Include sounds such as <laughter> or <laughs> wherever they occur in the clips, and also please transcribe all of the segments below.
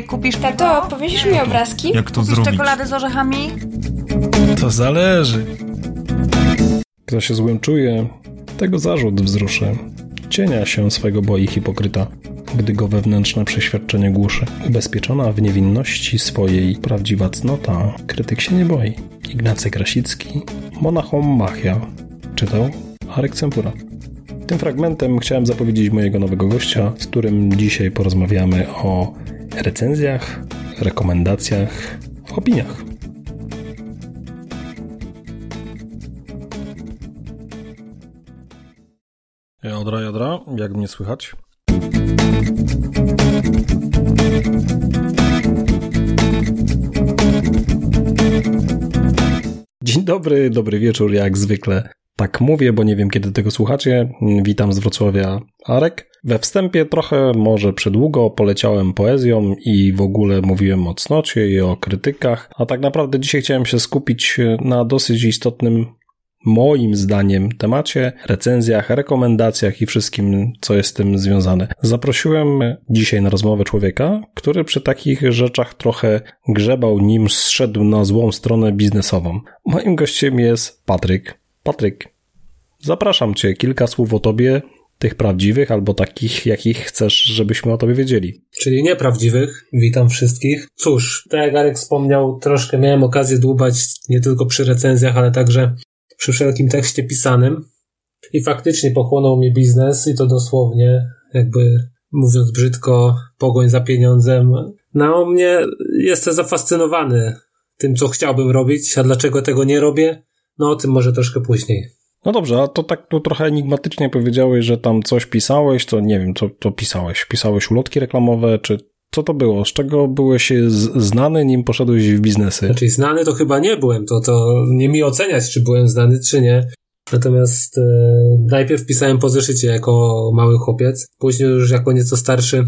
tutaj kupisz Tato, powiesisz mi obrazki? Jak to kupisz zrobić? czekoladę z orzechami? To zależy. Kto się złym czuje, tego zarzut wzruszy. Cienia się swego boi hipokryta, gdy go wewnętrzne przeświadczenie głuszy. Ubezpieczona w niewinności swojej prawdziwa cnota, krytyk się nie boi. Ignacy Krasicki, Monachom Machia. Czytał Arek Cempura. Tym fragmentem chciałem zapowiedzieć mojego nowego gościa, z którym dzisiaj porozmawiamy o recenzjach, rekomendacjach, opiniach. Jodra, jodra, jak mnie słychać? Dzień dobry, dobry wieczór, jak zwykle. Tak mówię, bo nie wiem kiedy tego słuchacie. Witam z Wrocławia Arek. We wstępie trochę może przydługo poleciałem poezją i w ogóle mówiłem o cnocie i o krytykach, a tak naprawdę dzisiaj chciałem się skupić na dosyć istotnym moim zdaniem temacie, recenzjach, rekomendacjach i wszystkim, co jest z tym związane. Zaprosiłem dzisiaj na rozmowę człowieka, który przy takich rzeczach trochę grzebał, nim zszedł na złą stronę biznesową. Moim gościem jest Patryk. Patryk, zapraszam Cię, kilka słów o Tobie, tych prawdziwych albo takich, jakich chcesz, żebyśmy o Tobie wiedzieli. czyli nieprawdziwych. Witam wszystkich. Cóż, tak jak Arek wspomniał, troszkę miałem okazję dłubać nie tylko przy recenzjach, ale także przy wszelkim tekście pisanym. I faktycznie pochłonął mnie biznes i to dosłownie, jakby mówiąc brzydko, pogoń za pieniądzem. No, mnie jestem zafascynowany tym, co chciałbym robić, a dlaczego tego nie robię? No, o tym może troszkę później. No dobrze, a to tak tu trochę enigmatycznie powiedziałeś, że tam coś pisałeś, to nie wiem, co to pisałeś. Pisałeś ulotki reklamowe, czy co to było? Z czego byłeś znany, nim poszedłeś w biznesy? Znaczy, znany to chyba nie byłem, to, to nie mi oceniać, czy byłem znany, czy nie. Natomiast e, najpierw pisałem po zeszycie jako mały chłopiec, później już jako nieco starszy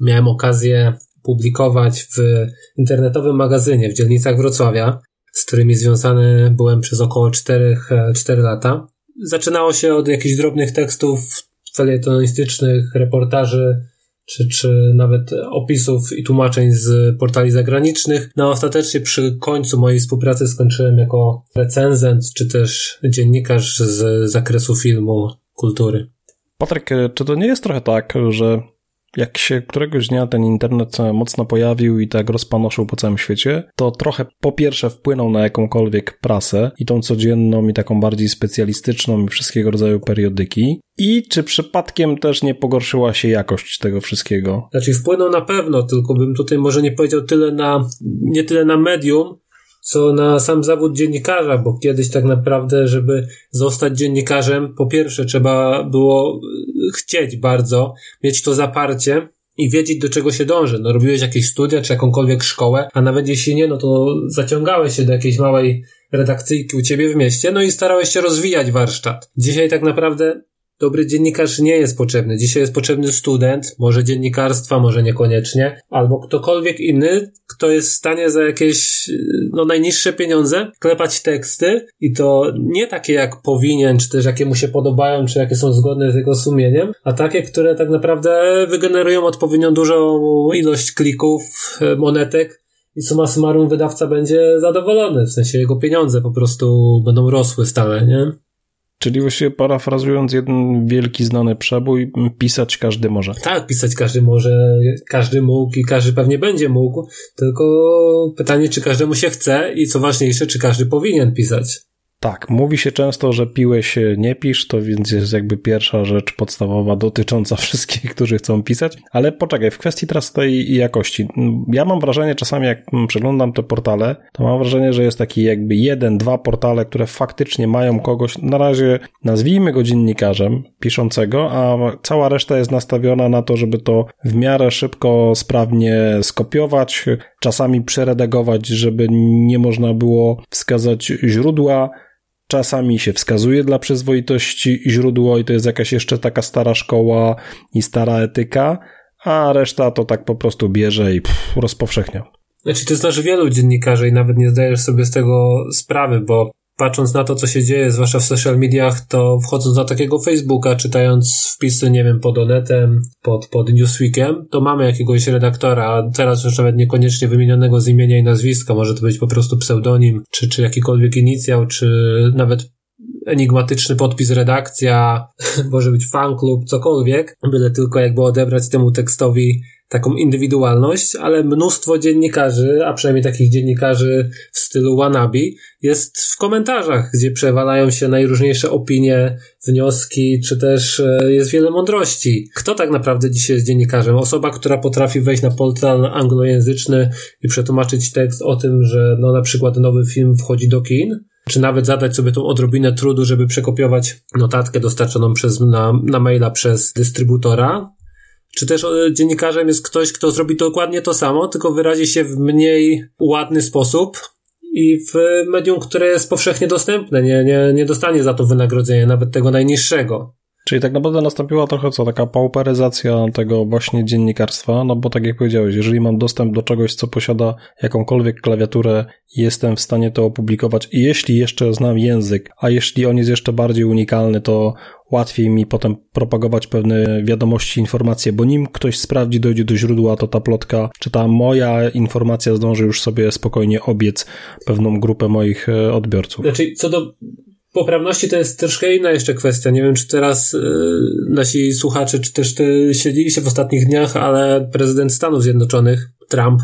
miałem okazję publikować w internetowym magazynie w dzielnicach Wrocławia, z którymi związany byłem przez około 4, 4 lata. Zaczynało się od jakichś drobnych tekstów felietonistycznych, reportaży, czy, czy nawet opisów i tłumaczeń z portali zagranicznych. No, ostatecznie przy końcu mojej współpracy skończyłem jako recenzent, czy też dziennikarz z zakresu filmu, kultury. Patryk, czy to nie jest trochę tak, że jak się któregoś dnia ten internet mocno pojawił i tak rozpanoszył po całym świecie, to trochę po pierwsze wpłynął na jakąkolwiek prasę i tą codzienną i taką bardziej specjalistyczną i wszystkiego rodzaju periodyki. I czy przypadkiem też nie pogorszyła się jakość tego wszystkiego? Znaczy wpłynął na pewno, tylko bym tutaj może nie powiedział tyle na, nie tyle na medium, co na sam zawód dziennikarza, bo kiedyś tak naprawdę, żeby zostać dziennikarzem, po pierwsze trzeba było y, chcieć bardzo, mieć to zaparcie i wiedzieć do czego się dąży. No robiłeś jakieś studia, czy jakąkolwiek szkołę, a nawet jeśli nie, no to zaciągałeś się do jakiejś małej redakcyjki u ciebie w mieście, no i starałeś się rozwijać warsztat. Dzisiaj tak naprawdę dobry dziennikarz nie jest potrzebny. Dzisiaj jest potrzebny student, może dziennikarstwa, może niekoniecznie, albo ktokolwiek inny, kto jest w stanie za jakieś no, najniższe pieniądze klepać teksty i to nie takie jak powinien, czy też jakie mu się podobają, czy jakie są zgodne z jego sumieniem, a takie, które tak naprawdę wygenerują odpowiednio dużą ilość klików, e, monetek i suma summarum wydawca będzie zadowolony, w sensie jego pieniądze po prostu będą rosły stale, nie? Czyli właściwie parafrazując jeden wielki znany przebój, pisać każdy może. Tak, pisać każdy może, każdy mógł i każdy pewnie będzie mógł, tylko pytanie, czy każdemu się chce i co ważniejsze, czy każdy powinien pisać. Tak, mówi się często, że piłeś nie pisz, to więc jest jakby pierwsza rzecz podstawowa dotycząca <laughs> wszystkich, którzy chcą pisać. Ale poczekaj, w kwestii teraz tej jakości. Ja mam wrażenie czasami, jak przeglądam te portale, to mam wrażenie, że jest taki jakby jeden, dwa portale, które faktycznie mają kogoś, na razie nazwijmy go dziennikarzem piszącego, a cała reszta jest nastawiona na to, żeby to w miarę szybko, sprawnie skopiować, czasami przeredagować, żeby nie można było wskazać źródła, Czasami się wskazuje dla przyzwoitości źródło i to jest jakaś jeszcze taka stara szkoła i stara etyka, a reszta to tak po prostu bierze i pff, rozpowszechnia. Znaczy, to znaczy wielu dziennikarzy i nawet nie zdajesz sobie z tego sprawy, bo patrząc na to, co się dzieje, zwłaszcza w social mediach, to wchodząc na takiego Facebooka, czytając wpisy, nie wiem, pod Onetem, pod, pod Newsweekiem, to mamy jakiegoś redaktora, teraz już nawet niekoniecznie wymienionego z imienia i nazwiska, może to być po prostu pseudonim, czy, czy jakikolwiek inicjał, czy nawet enigmatyczny podpis redakcja, <laughs> może być fanklub, cokolwiek, byle tylko jakby odebrać temu tekstowi taką indywidualność, ale mnóstwo dziennikarzy, a przynajmniej takich dziennikarzy w stylu wannabe, jest w komentarzach, gdzie przewalają się najróżniejsze opinie, wnioski, czy też e, jest wiele mądrości. Kto tak naprawdę dzisiaj jest dziennikarzem? Osoba, która potrafi wejść na portal anglojęzyczny i przetłumaczyć tekst o tym, że no na przykład nowy film wchodzi do kin, czy nawet zadać sobie tą odrobinę trudu, żeby przekopiować notatkę dostarczoną przez, na, na maila przez dystrybutora, czy też e, dziennikarzem jest ktoś, kto zrobi dokładnie to samo, tylko wyrazi się w mniej ładny sposób i w medium, które jest powszechnie dostępne, nie, nie, nie dostanie za to wynagrodzenia, nawet tego najniższego. Czyli tak naprawdę nastąpiła trochę co, taka pauperyzacja tego właśnie dziennikarstwa, no bo tak jak powiedziałeś, jeżeli mam dostęp do czegoś, co posiada jakąkolwiek klawiaturę, jestem w stanie to opublikować i jeśli jeszcze znam język, a jeśli on jest jeszcze bardziej unikalny, to łatwiej mi potem propagować pewne wiadomości, informacje, bo nim ktoś sprawdzi, dojdzie do źródła, to ta plotka, czy ta moja informacja zdąży już sobie spokojnie obiec pewną grupę moich e, odbiorców. Znaczy, co do poprawności to jest troszkę inna jeszcze kwestia. Nie wiem, czy teraz y, nasi słuchacze, czy też ty śledziliście w ostatnich dniach, ale prezydent Stanów Zjednoczonych, Trump,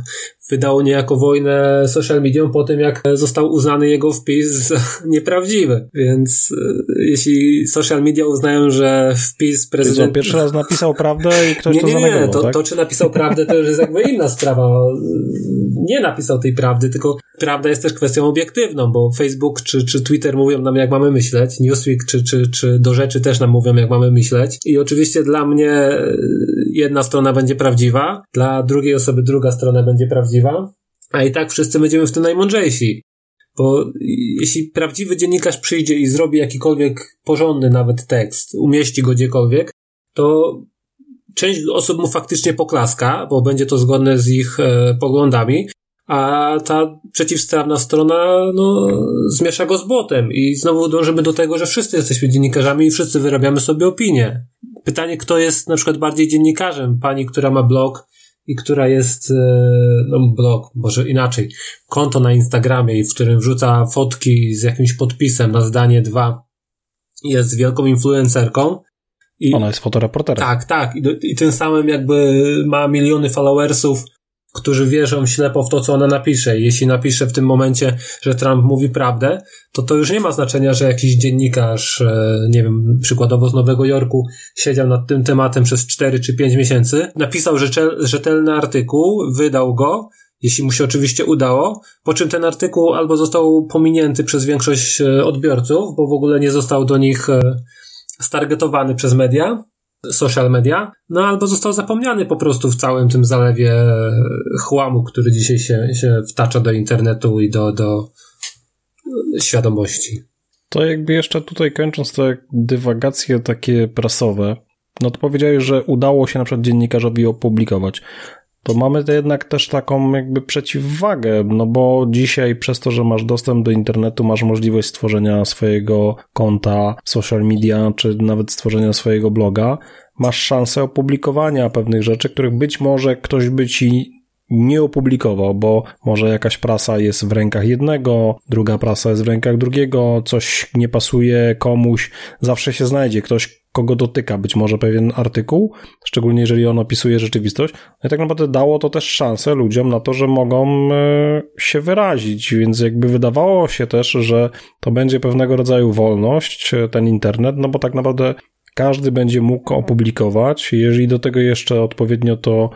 wydał niejako wojnę social mediom po tym, jak został uznany jego wpis za <laughs> nieprawdziwy. Więc y, jeśli social media uznają, że wpis prezydenta... Pierwszy raz napisał prawdę i ktoś nie, to nie, zanegował, nie, to, tak? to czy napisał prawdę, to już jest jakby inna sprawa. Nie napisał tej prawdy, tylko prawda jest też kwestią obiektywną, bo Facebook czy, czy Twitter mówią nam, jak mamy myśleć, Newsweek czy, czy, czy do rzeczy też nam mówią, jak mamy myśleć. I oczywiście dla mnie jedna strona będzie prawdziwa, dla drugiej osoby druga strona będzie prawdziwa, a i tak wszyscy będziemy w tym najmądrzejsi. Bo jeśli prawdziwy dziennikarz przyjdzie i zrobi jakikolwiek porządny nawet tekst, umieści go gdziekolwiek, to część osób mu faktycznie poklaska, bo będzie to zgodne z ich e, poglądami, a ta przeciwstawna strona no, zmiesza go z błotem i znowu dążymy do tego, że wszyscy jesteśmy dziennikarzami i wszyscy wyrabiamy sobie opinie. Pytanie, kto jest na przykład bardziej dziennikarzem? Pani, która ma blog i która jest, e, no blog, może inaczej, konto na Instagramie, w którym wrzuca fotki z jakimś podpisem na zdanie dwa, jest wielką influencerką. I, Ona jest fotoreporterem. Tak, tak. I, do, I tym samym jakby ma miliony followersów, którzy wierzą ślepo w to, co ona napisze. Jeśli napisze w tym momencie, że Trump mówi prawdę, to to już nie ma znaczenia, że jakiś dziennikarz, e, nie wiem, przykładowo z Nowego Jorku, siedział nad tym tematem przez 4 czy 5 miesięcy, napisał rzetelny artykuł, wydał go, jeśli mu się oczywiście udało, po czym ten artykuł albo został pominięty przez większość e, odbiorców, bo w ogóle nie został do nich e, stargetowany przez media, social media, no albo został zapomniany po prostu w całym tym zalewie chłamu, który dzisiaj się, się wtacza do internetu i do, do świadomości. To jakby jeszcze tutaj kończąc te dywagacje takie prasowe, no to powiedziałeś, że udało się na przykład dziennikarzowi opublikować. To mamy to jednak też taką jakby przeciwwagę, no bo dzisiaj przez to, że masz dostęp do internetu, masz możliwość stworzenia swojego konta social media, czy nawet stworzenia swojego bloga, masz szansę opublikowania pewnych rzeczy, których być może ktoś by ci nie opublikował, bo może jakaś prasa jest w rękach jednego, druga prasa jest w rękach drugiego, coś nie pasuje komuś, zawsze się znajdzie ktoś, kogo dotyka być może pewien artykuł, szczególnie jeżeli on opisuje rzeczywistość. No i tak naprawdę dało to też szansę ludziom na to, że mogą się wyrazić, więc jakby wydawało się też, że to będzie pewnego rodzaju wolność, ten internet, no bo tak naprawdę każdy będzie mógł opublikować, jeżeli do tego jeszcze odpowiednio to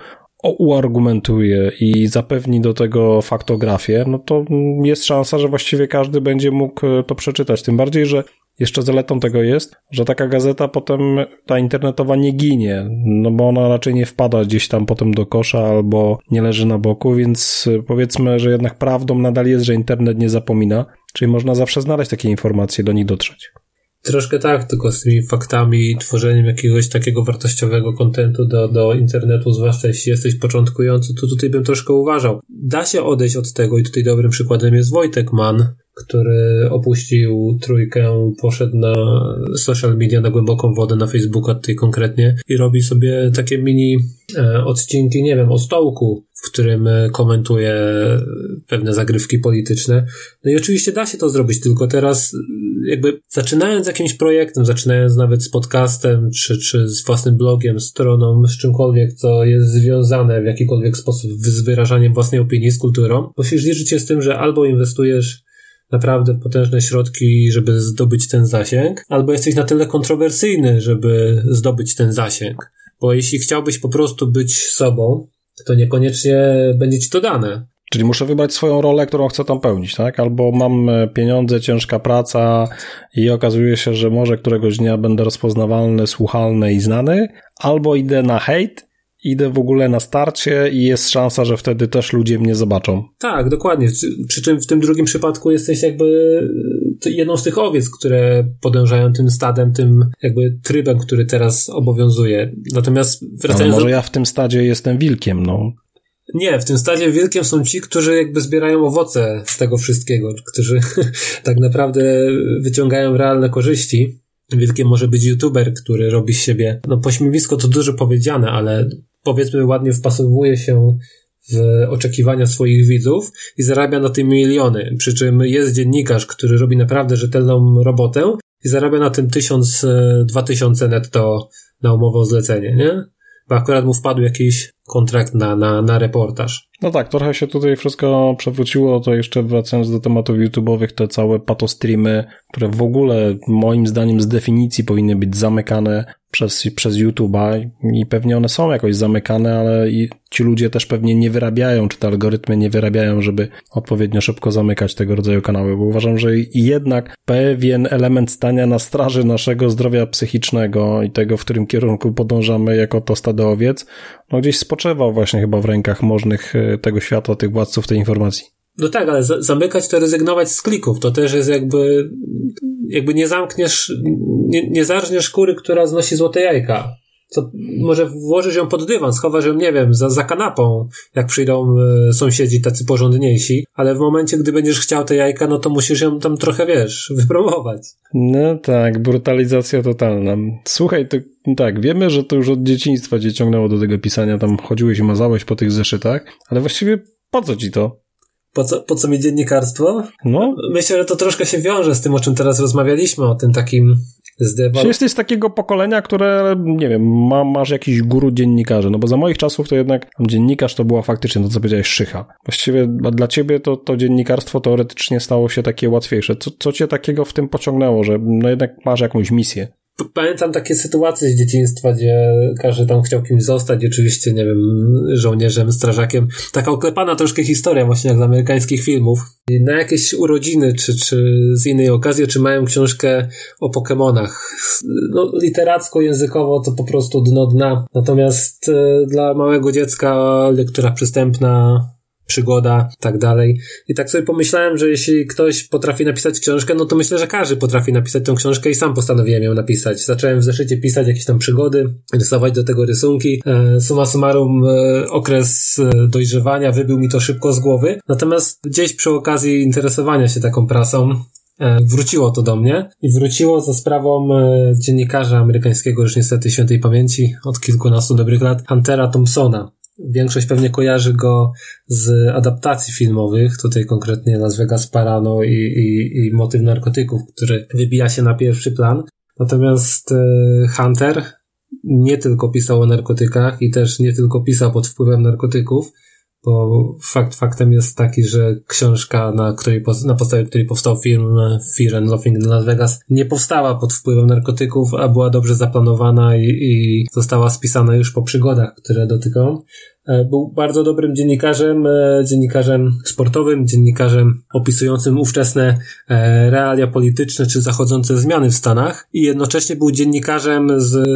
uargumentuje i zapewni do tego faktografię, no to jest szansa, że właściwie każdy będzie mógł to przeczytać. Tym bardziej, że jeszcze zaletą tego jest, że taka gazeta potem, ta internetowa nie ginie, no bo ona raczej nie wpada gdzieś tam potem do kosza albo nie leży na boku, więc powiedzmy, że jednak prawdą nadal jest, że internet nie zapomina, czyli można zawsze znaleźć takie informacje, do nich dotrzeć. Troszkę tak, tylko z tymi faktami i tworzeniem jakiegoś takiego wartościowego kontentu do, do internetu, zwłaszcza jeśli jesteś początkujący, to tutaj bym troszkę uważał. Da się odejść od tego i tutaj dobrym przykładem jest Wojtek Mann, który opuścił trójkę, poszedł na social media, na głęboką wodę, na Facebooka tutaj konkretnie i robi sobie takie mini e, odcinki, nie wiem, o stołku, w którym e, komentuje pewne zagrywki polityczne. No i oczywiście da się to zrobić, tylko teraz jakby zaczynając jakimś projektem, zaczynając nawet z podcastem, czy, czy z własnym blogiem, stroną, z czymkolwiek, co jest związane w jakikolwiek sposób z wyrażaniem własnej opinii, z kulturą, musisz liczyć się z tym, że albo inwestujesz naprawdę potężne środki, żeby zdobyć ten zasięg, albo jesteś na tyle kontrowersyjny, żeby zdobyć ten zasięg. Bo jeśli chciałbyś po prostu być sobą, to niekoniecznie będzie ci to dane. Czyli muszę wybrać swoją rolę, którą chcę tam pełnić, tak? Albo mam e, pieniądze, ciężka praca i okazuje się, że może któregoś dnia będę rozpoznawalny, słuchalny i znany, albo idę na hejt idę w ogóle na starcie i jest szansa, że wtedy też ludzie mnie zobaczą. Tak, dokładnie. Przy czym w tym drugim przypadku jesteś jakby jedną z tych owiec, które podążają tym stadem, tym jakby trybem, który teraz obowiązuje. Natomiast wracając Ale może do... ja w tym stadzie jestem wilkiem, no. Nie, w tym stadzie wilkiem są ci, którzy jakby zbierają owoce z tego wszystkiego, którzy <laughs> tak naprawdę wyciągają realne korzyści. Wilkiem może być youtuber, który robi z siebie, no pośmiewisko to dużo powiedziane, ale powiedzmy ładnie wpasowuje się w oczekiwania swoich widzów i zarabia na tym miliony. Przy czym jest dziennikarz, który robi naprawdę rzetelną robotę i zarabia na tym tysiąc, e, dwa tysiące netto na umowę o zlecenie, nie? Bo akurat mu wpadł jakiś kontrakt na, na, na reportaż. No tak, trochę się tutaj wszystko przewróciło, to jeszcze wracając do tematów YouTube'owych, te całe patostreamy, które w ogóle moim zdaniem z definicji powinny być zamykane przez, przez YouTube'a i pewnie one są jakoś zamykane, ale i ci ludzie też pewnie nie wyrabiają, czy te algorytmy nie wyrabiają, żeby odpowiednio szybko zamykać tego rodzaju kanały, bo uważam, że jednak pewien element stania na straży naszego zdrowia psychicznego i tego, w którym kierunku podążamy jako to stado owiec, no gdzieś spoczywał właśnie chyba w rękach możnych e, tego świata, tych władców tej informacji. No tak, ale zamykać to rezygnować z klików. To też jest jakby, jakby nie zamkniesz, nie, nie zarżniesz kury, która znosi złote jajka. Co, może włożysz ją pod dywan, schowasz ją, nie wiem, za, za kanapą, jak przyjdą y, sąsiedzi tacy porządniejsi, ale w momencie, gdy będziesz chciał te jajka, no to musisz ją tam trochę, wiesz, <laughs> wypromować. No tak, brutalizacja totalna. Słuchaj, to tak, wiemy, że to już od dzieciństwa cię ciągnęło do tego pisania, tam chodziłeś i mazałeś po tych zeszytach, ale właściwie po co ci to? Po co, po co mi dziennikarstwo? No. Myślę, że to troszkę się wiąże z tym, o czym teraz rozmawialiśmy, o tym takim Czy jesteś z takiego pokolenia, które, nie wiem, ma, masz jakiś guru dziennikarzy, no bo za moich czasów to jednak dziennikarz to była faktycznie to, co powiedziałeś, szycha. Właściwie dla ciebie to, to dziennikarstwo teoretycznie stało się takie łatwiejsze. Co, co cię takiego w tym pociągnęło, że no jednak masz jakąś misję? Pamiętam takie sytuacje z dzieciństwa, gdzie każdy tam chciał kimś zostać, oczywiście, nie wiem, żołnierzem, strażakiem. Taka oklepana troszkę historia, właśnie jak z amerykańskich filmów. I na jakieś urodziny, czy, czy z innej okazji otrzymałem książkę o Pokémonach. No, literacko-językowo to po prostu dno dna. Natomiast e, dla małego dziecka lektura przystępna, przygoda, tak dalej. I tak sobie pomyślałem, że jeśli ktoś potrafi napisać książkę, no to myślę, że każdy potrafi napisać tę książkę i sam postanowiłem ją napisać. Zacząłem w zeszycie pisać jakieś tam przygody, rysować do tego rysunki. E, summa summarum e, okres e, dojrzewania wybił mi to szybko z głowy. Natomiast gdzieś przy okazji interesowania się taką prasą, wróciło to do mnie i wróciło za sprawą dziennikarza amerykańskiego, już niestety świętej pamięci, od kilkunastu dobrych lat, Huntera Thompsona. Większość pewnie kojarzy go z adaptacji filmowych, tutaj konkretnie Las Vegas Parano i, i, i motyw narkotyków, który wybija się na pierwszy plan. Natomiast e, Hunter nie tylko pisał o narkotykach i też nie tylko pisał pod wpływem narkotyków, bo fakt faktem jest taki, że książka, na, której, na podstawie której powstał film Fear and Loathing in Las Vegas, nie powstała pod wpływem narkotyków, a była dobrze zaplanowana i, i została spisana już po przygodach, które dotykał. E, był bardzo dobrym dziennikarzem, e, dziennikarzem sportowym, dziennikarzem opisującym ówczesne e, realia polityczne czy zachodzące zmiany w Stanach i jednocześnie był dziennikarzem z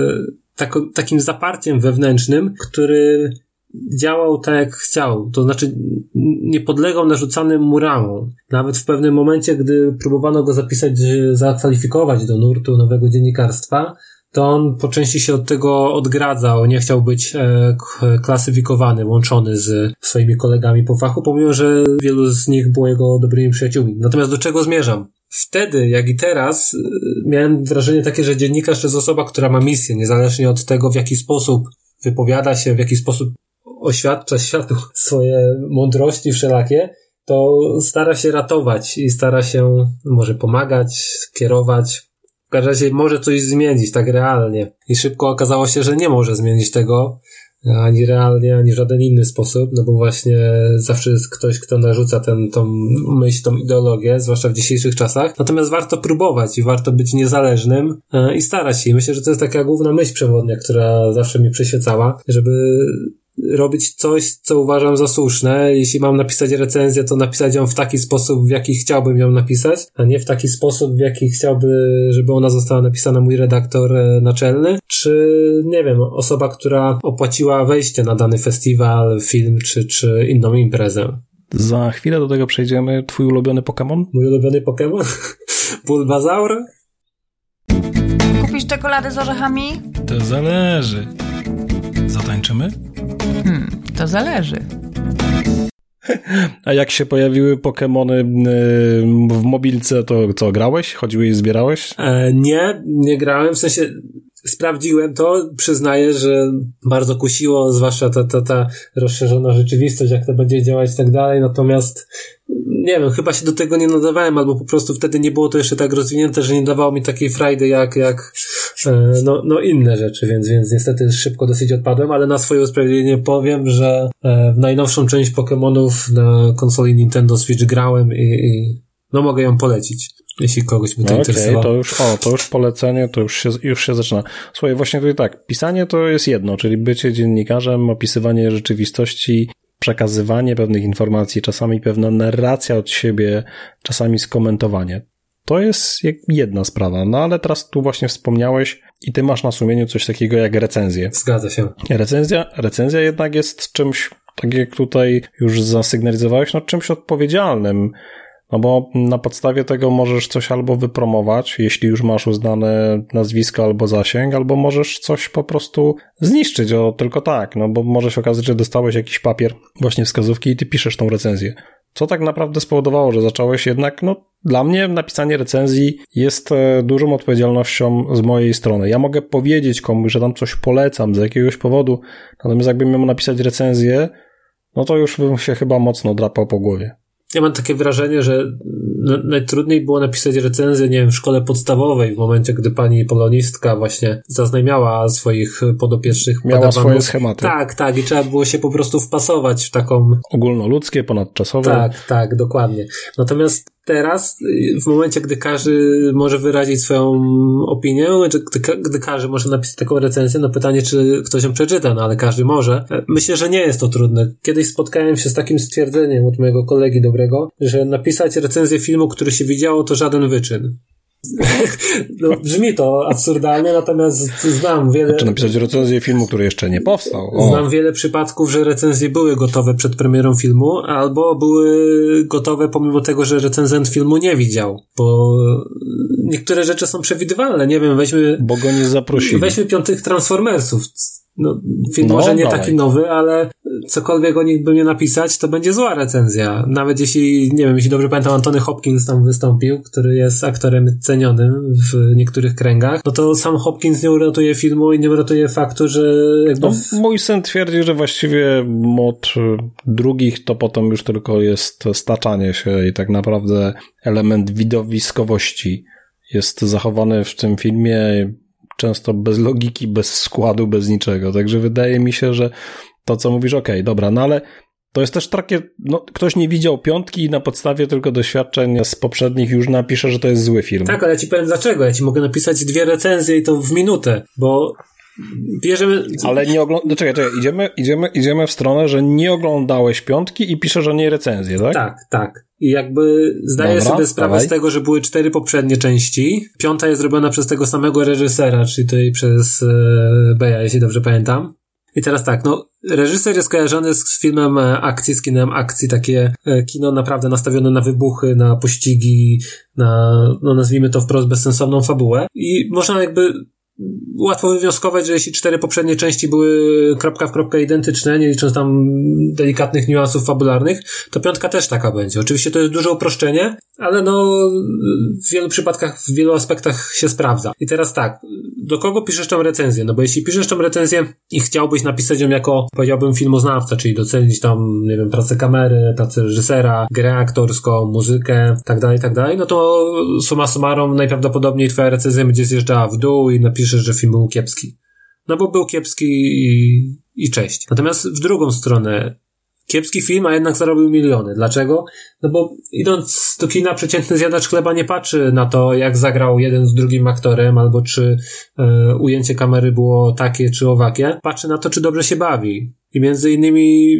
takim zaparciem wewnętrznym, który działał tak jak chciał, to znaczy nie podlegał narzucanym mu ramom. Nawet w pewnym momencie, gdy próbowano go zapisać, zakwalifikować do nurtu nowego dziennikarstwa, to on po części się od tego odgradzał, nie chciał być e, klasyfikowany, łączony z swoimi kolegami po fachu, pomimo, że wielu z nich było jego dobrymi przyjaciółmi. Natomiast do czego zmierzam? Wtedy, jak i teraz, e, miałem wrażenie takie, że dziennikarz to jest osoba, która ma misję, niezależnie od tego, w jaki sposób wypowiada się, w jaki sposób oświadcza światu swoje mądrości wszelakie, to stara się ratować i stara się może pomagać, kierować. W każdym razie może coś zmienić tak realnie. I szybko okazało się, że nie może zmienić tego ani realnie, ani w żaden inny sposób, no bo właśnie zawsze jest ktoś, kto narzuca ten, tą myśl, tą ideologię, zwłaszcza w dzisiejszych czasach. Natomiast warto próbować i warto być niezależnym e, i starać się. I myślę, że to jest taka główna myśl przewodnia, która zawsze mi przyświecała, żeby robić coś, co uważam za słuszne. Jeśli mam napisać recenzję, to napisać ją w taki sposób, w jaki chciałbym ją napisać, a nie w taki sposób, w jaki chciałby, żeby ona została napisana mój redaktor e, naczelny, czy nie wiem, osoba, która opłaciła wejście na dany festiwal, film, czy, czy inną imprezę. Za chwilę do tego przejdziemy. Twój ulubiony Pokémon? Mój ulubiony Pokémon? <laughs> Bulbazaur? Kupisz czekoladę z orzechami? To zależy. Zatańczymy? Hmm, to zależy. A jak się pojawiły Pokémony y, w mobilce, to co, grałeś? Chodziłeś i zbierałeś? E, nie, nie grałem, w sensie sprawdziłem to, przyznaję, że bardzo kusiło, zwłaszcza ta, ta, ta rozszerzona rzeczywistość, jak to będzie działać i tak dalej, natomiast nie wiem, chyba się do tego nie nadawałem, albo po prostu wtedy nie było to jeszcze tak rozwinięte, że nie dawało mi takiej frajdy jak, jak no, no inne rzeczy, więc, więc niestety szybko dosyć odpadłem, ale na swoje usprawiedliwienie powiem, że e, w najnowszą część Pokémonów na konsoli Nintendo Switch grałem i, i no mogę ją polecić jeśli kogoś by to no interesowało. Okay, to już, o, to już polecenie, to już się, już się zaczyna. Słuchaj, właśnie tutaj tak, pisanie to jest jedno, czyli bycie dziennikarzem, opisywanie rzeczywistości, przekazywanie pewnych informacji, czasami pewna narracja od siebie, czasami skomentowanie. To jest jedna sprawa, no ale teraz tu właśnie wspomniałeś i ty masz na sumieniu coś takiego jak recenzję. Zgadza się. Recenzja, recenzja jednak jest czymś, tak jak tutaj już zasygnalizowałeś, no czymś odpowiedzialnym no bo na podstawie tego możesz coś albo wypromować, jeśli już masz uznane nazwisko albo zasięg, albo możesz coś po prostu zniszczyć, o tylko tak, no bo może się okazać, że dostałeś jakiś papier, właśnie wskazówki i ty piszesz tą recenzję. Co tak naprawdę spowodowało, że zacząłeś jednak, no dla mnie napisanie recenzji jest e, dużą odpowiedzialnością z mojej strony. Ja mogę powiedzieć komuś, że tam coś polecam z jakiegoś powodu, natomiast jakbym miał napisać recenzję, no to już bym się chyba mocno drapał po głowie ja mam takie wrażenie, że najtrudniej było napisać recenzję, nie wiem, w szkole podstawowej, w momencie, gdy pani polonistka właśnie zaznajmiała swoich podopiecznych Miała podawanów. swoje schematy. Tak, tak, i trzeba było się po prostu wpasować w taką... Ogólnoludzkie, ponadczasowe. Tak, tak, dokładnie. Natomiast teraz, w momencie, gdy każdy może wyrazić swoją opinię, czy gdy, gdy każdy może napisać taką recenzję, no pytanie, czy ktoś ją przeczyta, no ale każdy może. Myślę, że nie jest to trudne. Kiedyś spotkałem się z takim stwierdzeniem od mojego kolegi dobrego, że napisać recenzję filmu, który się widziało, to żaden wyczyn. No, brzmi to absurdalnie, natomiast znam wiele. Czy napisać recenzję filmu, który jeszcze nie powstał? O. Znam wiele przypadków, że recenzje były gotowe przed premierą filmu, albo były gotowe pomimo tego, że recenzent filmu nie widział, bo niektóre rzeczy są przewidywalne. Nie wiem, weźmy. Bo go nie zaprosili. Weźmy piątych Transformersów no, film no, może nie taki nowy, ale cokolwiek o nich by nie napisać, to będzie zła recenzja. Nawet jeśli, nie wiem, jeśli dobrze pamiętam, Antony Hopkins tam wystąpił, który jest aktorem cenionym w niektórych kręgach, no to sam Hopkins nie uratuje filmu i nie uratuje faktu, że jakby... No, mój sen twierdzi, że właściwie od drugich to potem już tylko jest staczanie się i tak naprawdę element widowiskowości jest zachowany w tym filmie często bez logiki, bez składu, bez niczego. Także wydaje mi się, że to, co mówisz, okej, okay, dobra, no ale to jest też takie, no, ktoś nie widział piątki i na podstawie tylko doświadczeń z poprzednich już napisze, że to jest zły film. Tak, ale ja ci powiem dlaczego. Ja ci mogę napisać dwie recenzje i to w minutę, bo bierzemy... Ale nie oglądałeś, no, czekaj, czekaj, idziemy, idziemy, idziemy w stronę, że nie oglądałeś piątki i piszesz o niej recenzję, tak? Tak, tak. I jakby zdaję Dobra, sobie sprawę dawaj. z tego, że były cztery poprzednie części. Piąta jest zrobiona przez tego samego reżysera, czyli tutaj przez e, Beja, jeśli dobrze pamiętam. I teraz tak, no, reżyser jest kojarzony z filmem e, akcji, z kinem akcji, takie e, kino naprawdę nastawione na wybuchy, na pościgi, na, no nazwijmy to wprost bezsensowną fabułę. I można jakby łatwo wywnioskować, że jeśli cztery poprzednie części były kropka w kropkę identyczne, nie licząc tam delikatnych niuansów fabularnych, to piątka też taka będzie. Oczywiście to jest duże uproszczenie, ale no w wielu przypadkach, w wielu aspektach się sprawdza. I teraz tak, do kogo piszesz tą recenzję? No bo jeśli piszesz tą recenzję i chciałbyś napisać ją jako, powiedziałbym, filmoznawca, czyli docenić tam, nie wiem, pracę kamery, pracę reżysera, grę aktorską, muzykę, tak dalej, tak dalej, no to suma summarum najprawdopodobniej twoja recenzja będzie zjeżdżała w dół i napiszesz, że film był kiepski. No bo był kiepski i, i cześć. Natomiast w drugą stronę, kiepski film, a jednak zarobił miliony. Dlaczego? No bo idąc do kina, przeciętny zjadacz chleba nie patrzy na to, jak zagrał jeden z drugim aktorem, albo czy e, ujęcie kamery było takie czy owakie. Patrzy na to, czy dobrze się bawi. I między innymi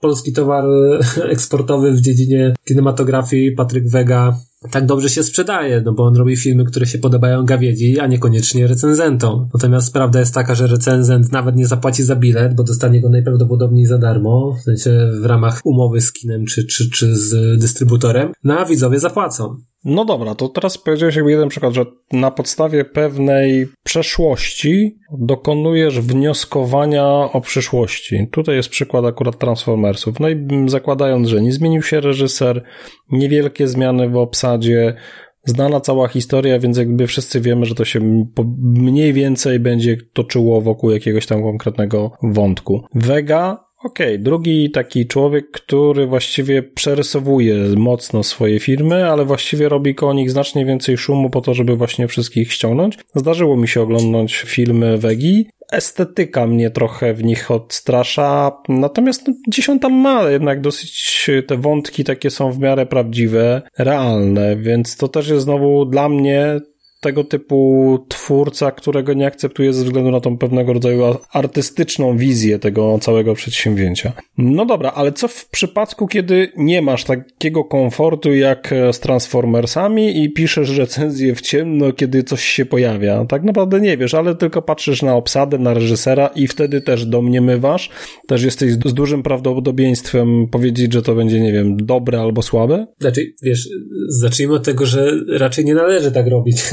polski towar <laughs> eksportowy w dziedzinie kinematografii, Patryk Wega, tak dobrze się sprzedaje, no bo on robi filmy, które się podobają gawiedzi, a niekoniecznie recenzentom. Natomiast prawda jest taka, że recenzent nawet nie zapłaci za bilet, bo dostanie go najprawdopodobniej za darmo, w sensie w ramach umowy z kinem czy, czy, czy z dystrybutorem, no a widzowie zapłacą. No dobra, to teraz powiedziałeś jakby jeden przykład, że na podstawie pewnej przeszłości dokonujesz wnioskowania o przyszłości. Tutaj jest przykład akurat Transformersów. No i zakładając, że nie zmienił się reżyser, niewielkie zmiany w obsadzie, znana cała historia, więc jakby wszyscy wiemy, że to się mniej więcej będzie toczyło wokół jakiegoś tam konkretnego wątku. Vega Okej, okay, drugi taki człowiek, który właściwie przerysowuje mocno swoje firmy, ale właściwie robi koło nich znacznie więcej szumu po to, żeby właśnie wszystkich ściągnąć. Zdarzyło mi się oglądać filmy Wegi. Estetyka mnie trochę w nich odstrasza, natomiast no, tam ma jednak dosyć te wątki takie są w miarę prawdziwe, realne, więc to też jest znowu dla mnie tego typu twórca, którego nie akceptuje ze względu na tą pewnego rodzaju artystyczną wizję tego całego przedsięwzięcia. No dobra, ale co w przypadku, kiedy nie masz takiego komfortu jak z Transformersami i piszesz recenzję w ciemno, kiedy coś się pojawia? Tak naprawdę nie wiesz, ale tylko patrzysz na obsadę, na reżysera i wtedy też domniemywasz, też jesteś z dużym prawdopodobieństwem powiedzieć, że to będzie, nie wiem, dobre albo słabe? Znaczy, wiesz, zacznijmy od tego, że raczej nie należy tak robić. <laughs>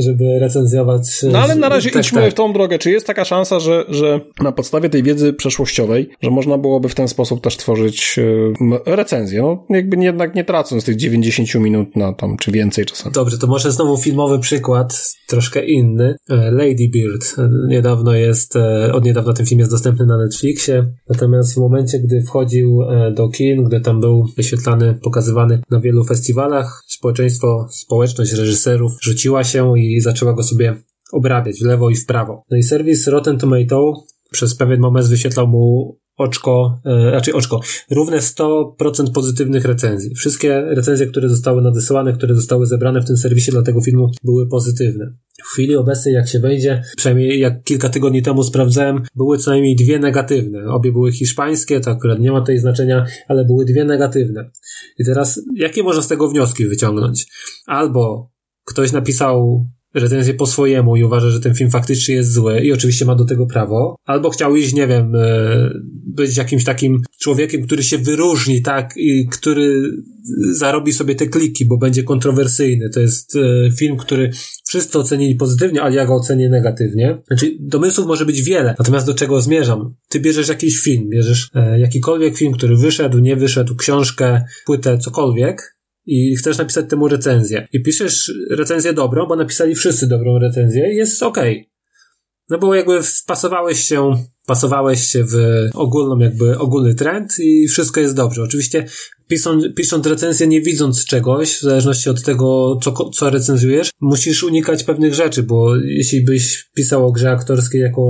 żeby recenzjować. No ale na razie tak, idźmy tak. w tą drogę. Czy jest taka szansa, że, że na podstawie tej wiedzy przeszłościowej, że można byłoby w ten sposób też tworzyć e, recenzję? No jakby jednak nie tracąc tych 90 minut na tam, czy więcej czasem. Dobrze, to może znowu filmowy przykład, troszkę inny. E, Lady Bird. E, niedawno jest, od niedawna ten film jest dostępny na Netflixie, natomiast w momencie, gdy wchodził do kin, gdy tam był wyświetlany, pokazywany na wielu festiwalach, społeczeństwo, społeczność reżyserów rzuciła się i zaczęła go sobie obrabiać w lewo i w prawo. No i serwis Rotten Tomato przez pewien moment wyświetlał mu oczko, e, raczej oczko, równe 100% pozytywnych recenzji. Wszystkie recenzje, które zostały nadesłane, które zostały zebrane w tym serwisie dla tego filmu były pozytywne. W chwili obecnej, jak się wejdzie, przynajmniej jak kilka tygodni temu sprawdzałem, były co najmniej dwie negatywne. Obie były hiszpańskie, to akurat nie ma tutaj znaczenia, ale były dwie negatywne. I teraz, jakie można z tego wnioski wyciągnąć? Albo ktoś napisał recenzję po swojemu i uważa, że ten film faktycznie jest zły i oczywiście ma do tego prawo, albo chciał iść, nie wiem, e, być jakimś takim człowiekiem, który się wyróżni, tak, i który zarobi sobie te kliki, bo będzie kontrowersyjny. To jest e, film, który wszyscy ocenili pozytywnie, ale ja go ocenię negatywnie. Znaczy, domysłów może być wiele, natomiast do czego zmierzam? Ty bierzesz jakiś film, bierzesz e, jakikolwiek film, który wyszedł, nie wyszedł, książkę, płytę, cokolwiek, i chcesz napisać temu recenzję. I piszesz recenzję dobrą, bo napisali wszyscy dobrą recenzję i jest. Okay. No bo jakby wpasowałeś się pasowałeś się w ogólną, jakby ogólny trend i wszystko jest dobrze. Oczywiście pisząc, pisząc recenzję nie widząc czegoś, w zależności od tego, co, co recenzujesz, musisz unikać pewnych rzeczy, bo jeśli byś pisał o grze aktorskiej jako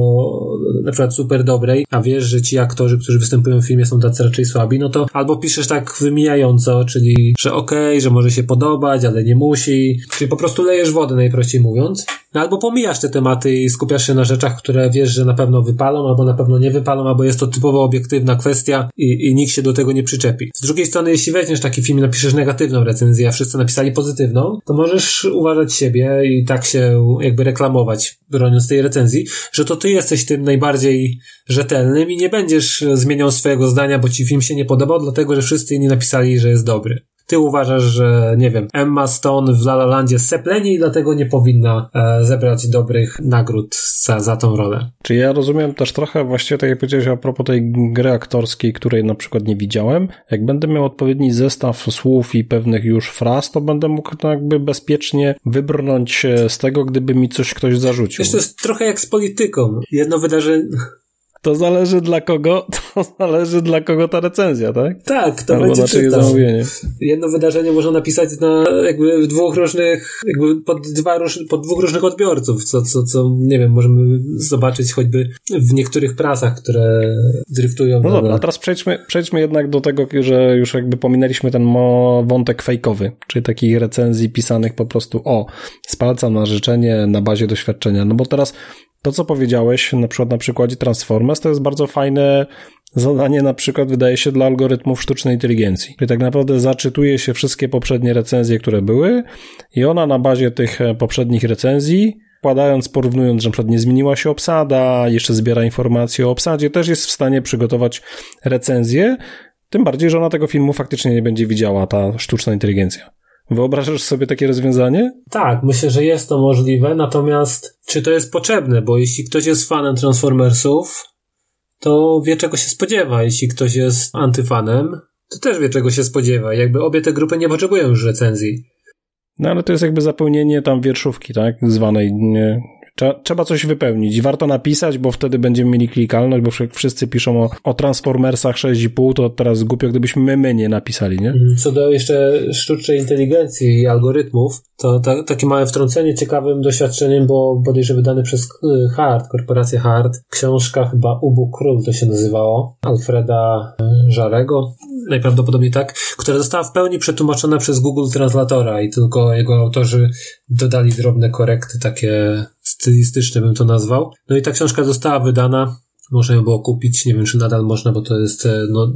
na przykład super dobrej, a wiesz, że ci aktorzy, którzy występują w filmie są tacy raczej słabi, no to albo piszesz tak wymijająco, czyli, że okej, okay, że może się podobać, ale nie musi, czyli po prostu lejesz wodę najprościej mówiąc, no albo pomijasz te tematy i skupiasz się na rzeczach, które wiesz, że na pewno wypalą, albo na pewno nie wypalą, albo jest to typowo obiektywna kwestia i, i nikt się do tego nie przyczepi. Z drugiej strony, jeśli weźmiesz taki film i napiszesz negatywną recenzję, a wszyscy napisali pozytywną, to możesz uważać siebie i tak się jakby reklamować, broniąc tej recenzji, że to ty jesteś tym najbardziej rzetelnym i nie będziesz zmieniał swojego zdania, bo ci film się nie podobał, dlatego że wszyscy inni napisali, że jest dobry. Ty uważasz, że nie wiem, Emma Stone w La La Landzie sepleni i dlatego nie powinna e, zebrać dobrych nagród za, za tą rolę. Czy ja rozumiem też trochę, właściwie tak jak powiedziałeś a propos tej gry aktorskiej, której na przykład nie widziałem, jak będę miał odpowiedni zestaw słów i pewnych już fraz, to będę mógł to jakby bezpiecznie wybrnąć z tego, gdyby mi coś ktoś zarzucił. Wiesz, to jest trochę jak z polityką. Jedno wydarzenie, to zależy dla kogo, <laughs> to zależy dla kogo ta recenzja, tak? Tak, to Albo będzie na czytał. zamówienie. Jedno wydarzenie można napisać na jakby w dwóch różnych, jakby pod, dwa, pod dwóch różnych odbiorców, co, co, co, nie wiem, możemy zobaczyć choćby w niektórych prasach, które driftują. No na- dobra, a teraz przejdźmy, przejdźmy jednak do tego, że już jakby pominęliśmy ten wątek fejkowy, czyli takich recenzji pisanych po prostu o, z palca na życzenie na bazie doświadczenia. No bo teraz to, co powiedziałeś, na przykład na przykładzie Transformers, to jest bardzo fajne zadanie na przykład wydaje się dla algorytmów sztucznej inteligencji. Czyli tak naprawdę zaczytuje się wszystkie poprzednie recenzje, które były i ona na bazie tych e, poprzednich recenzji Wkładając, porównując, że przykład nie zmieniła się obsada, jeszcze zbiera informacje o obsadzie, też jest w stanie przygotować recenzję, tym bardziej, że ona tego filmu faktycznie nie będzie widziała, ta sztuczna inteligencja. Wyobrażasz sobie takie rozwiązanie? Tak, myślę, że jest to możliwe, natomiast czy to jest potrzebne? Bo jeśli ktoś jest fanem Transformersów, to wie czego się spodziewa. Jeśli ktoś jest antyfanem, to też wie czego się spodziewa. Jakby obie te grupy nie potrzebują już recenzji. No ale to jest jakby zapełnienie tam wierszówki, tak? Zwanej. Nie. Trzeba, coś wypełnić. Warto napisać, bo wtedy będziemy mieli klikalność, bo wszy- wszyscy piszą o, o Transformersach 6,5, to teraz głupio, gdybyśmy my, my nie napisali, nie? Co do jeszcze sztucznej inteligencji i algorytmów, to ta, takie małe wtrącenie ciekawym doświadczeniem, bo bodajże wydane przez y, Hard, korporację Hard, książka chyba Ubu Król to się nazywało, Alfreda y, Żarego, najprawdopodobniej tak, która została w pełni przetłumaczona przez Google Translatora i tylko jego autorzy dodali drobne korekty, takie stylistyczne bym to nazwał. No i ta książka została wydana można ją było kupić, nie wiem czy nadal można, bo to jest e, no,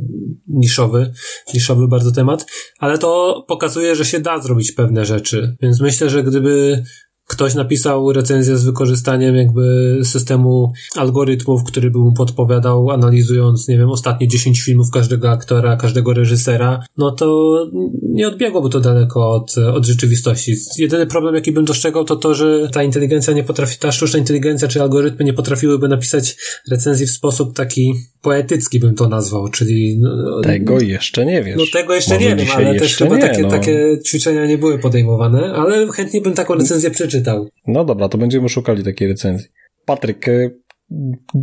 niszowy, niszowy bardzo temat, ale to pokazuje, że się da zrobić pewne rzeczy. Więc myślę, że gdyby ktoś napisał recenzję z wykorzystaniem jakby systemu algorytmów, który by mu podpowiadał, analizując, nie wiem, ostatnie 10 filmów każdego aktora, każdego reżysera, no to nie odbiegłoby to daleko od, od rzeczywistości. Jedyny problem, jaki bym dostrzegał, to to, że ta inteligencja nie potrafi, ta sztuczna inteligencja czy algorytmy nie potrafiłyby napisać recenzji w sposób taki poetycki, bym to nazwał, czyli... No, Tego jeszcze nie wiesz. no tego jeszcze Może nie wiem, ale też chyba nie, takie, no. takie ćwiczenia nie były podejmowane, ale chętnie bym taką recenzję przeczytał. No dobra, to będziemy szukali takiej recenzji. Patryk, y,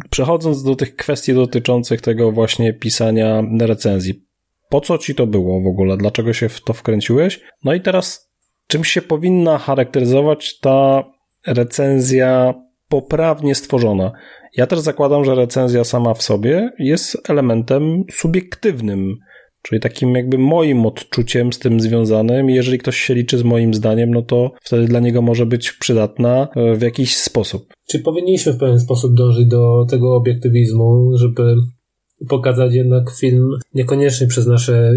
przechodząc do tych kwestii dotyczących tego właśnie pisania recenzji, po co ci to było w ogóle? Dlaczego się w to wkręciłeś? No i teraz, czym się powinna charakteryzować ta recenzja poprawnie stworzona? Ja też zakładam, że recenzja sama w sobie jest elementem subiektywnym, czyli takim jakby moim odczuciem z tym związanym. Jeżeli ktoś się liczy z moim zdaniem, no to wtedy dla niego może być przydatna e, w jakiś sposób. Czy powinniśmy w pewien sposób dążyć do tego obiektywizmu, żeby pokazać jednak film niekoniecznie przez nasze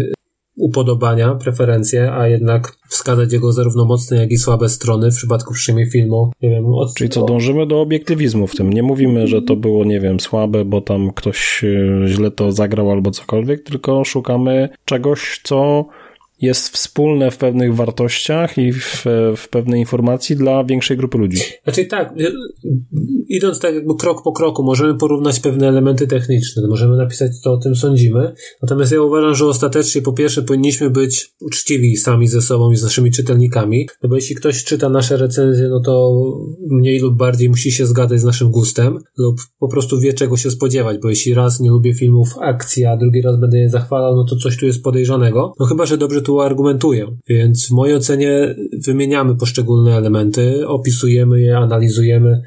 upodobania, preferencje, a jednak wskazać jego zarówno mocne, jak i słabe strony w przypadku przynajmniej filmu. Nie wiem, od... Czyli co, dążymy do obiektywizmu w tym. Nie mówimy, że to było, nie wiem, słabe, bo tam ktoś e, źle to zagrał albo cokolwiek, tylko szukamy czegoś, co jest wspólne w pewnych wartościach i w, w pewnej informacji dla większej grupy ludzi. Znaczy tak, idąc tak jakby krok po kroku, możemy porównać pewne elementy techniczne, możemy napisać, co o tym sądzimy, natomiast ja uważam, że ostatecznie po pierwsze powinniśmy być uczciwi sami ze sobą i z naszymi czytelnikami, no bo jeśli ktoś czyta nasze recenzje, no to mniej lub bardziej musi się zgadzać z naszym gustem lub po prostu wie, czego się spodziewać, bo jeśli raz nie lubię filmów akcji, a drugi raz będę je zachwalał, no to coś tu jest podejrzanego, no chyba, że dobrze tu argumentuję, więc w mojej ocenie wymieniamy poszczególne elementy, opisujemy je, analizujemy,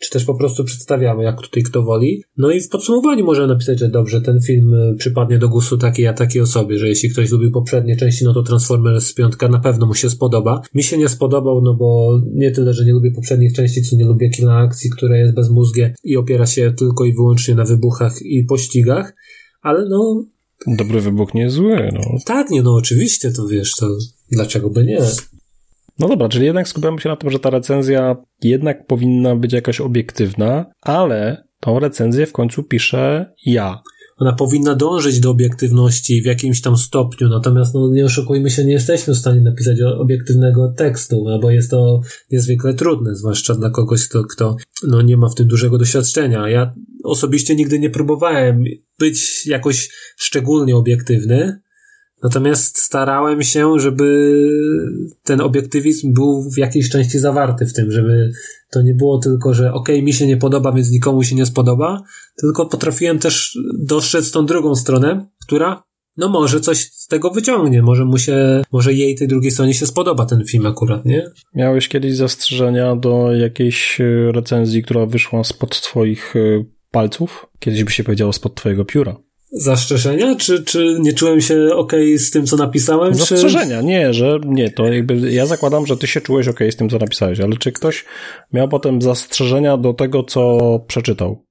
czy też po prostu przedstawiamy, jak tutaj kto woli. No i w podsumowaniu możemy napisać, że dobrze, ten film y, przypadnie do gustu takiej a takiej osobie, że jeśli ktoś lubi poprzednie części, no to Transformers 5 na pewno mu się spodoba. Mi się nie spodobał, no bo nie tyle, że nie lubię poprzednich części, co nie lubię kina akcji, które jest bezmózgie i opiera się tylko i wyłącznie na wybuchach i pościgach, ale no Dobry wybuch nie jest zły, no. tak, nie, no oczywiście, to wiesz, to dlaczego by nie? No dobra, czyli jednak skupiamy się na tym, że ta recenzja jednak powinna być jakaś obiektywna, ale tą recenzję w końcu piszę ja. Ona powinna dążyć do obiektywności w jakimś tam stopniu, natomiast no, nie oszukujmy się, nie jesteśmy w stanie napisać obiektywnego tekstu, no, bo jest to niezwykle trudne, zwłaszcza dla kogoś, kto, kto no, nie ma w tym dużego doświadczenia. Ja osobiście nigdy nie próbowałem być jakoś szczególnie obiektywny, Natomiast starałem się, żeby ten obiektywizm był w jakiejś części zawarty w tym, żeby to nie było tylko, że okej, okay, mi się nie podoba, więc nikomu się nie spodoba, tylko potrafiłem też dostrzec tą drugą stronę, która no może coś z tego wyciągnie, może mu się, może jej tej drugiej stronie się spodoba ten film akurat, nie? Miałeś kiedyś zastrzeżenia do jakiejś e, recenzji, która wyszła spod twoich e, palców? Kiedyś by się powiedziało spod twojego pióra zastrzeżenia, czy, czy nie czułem się ok z tym, co napisałem? Zastrzeżenia, czy... nie, że nie, to jakby ja zakładam, że ty się czułeś ok z tym, co napisałeś, ale czy ktoś miał potem zastrzeżenia do tego, co przeczytał?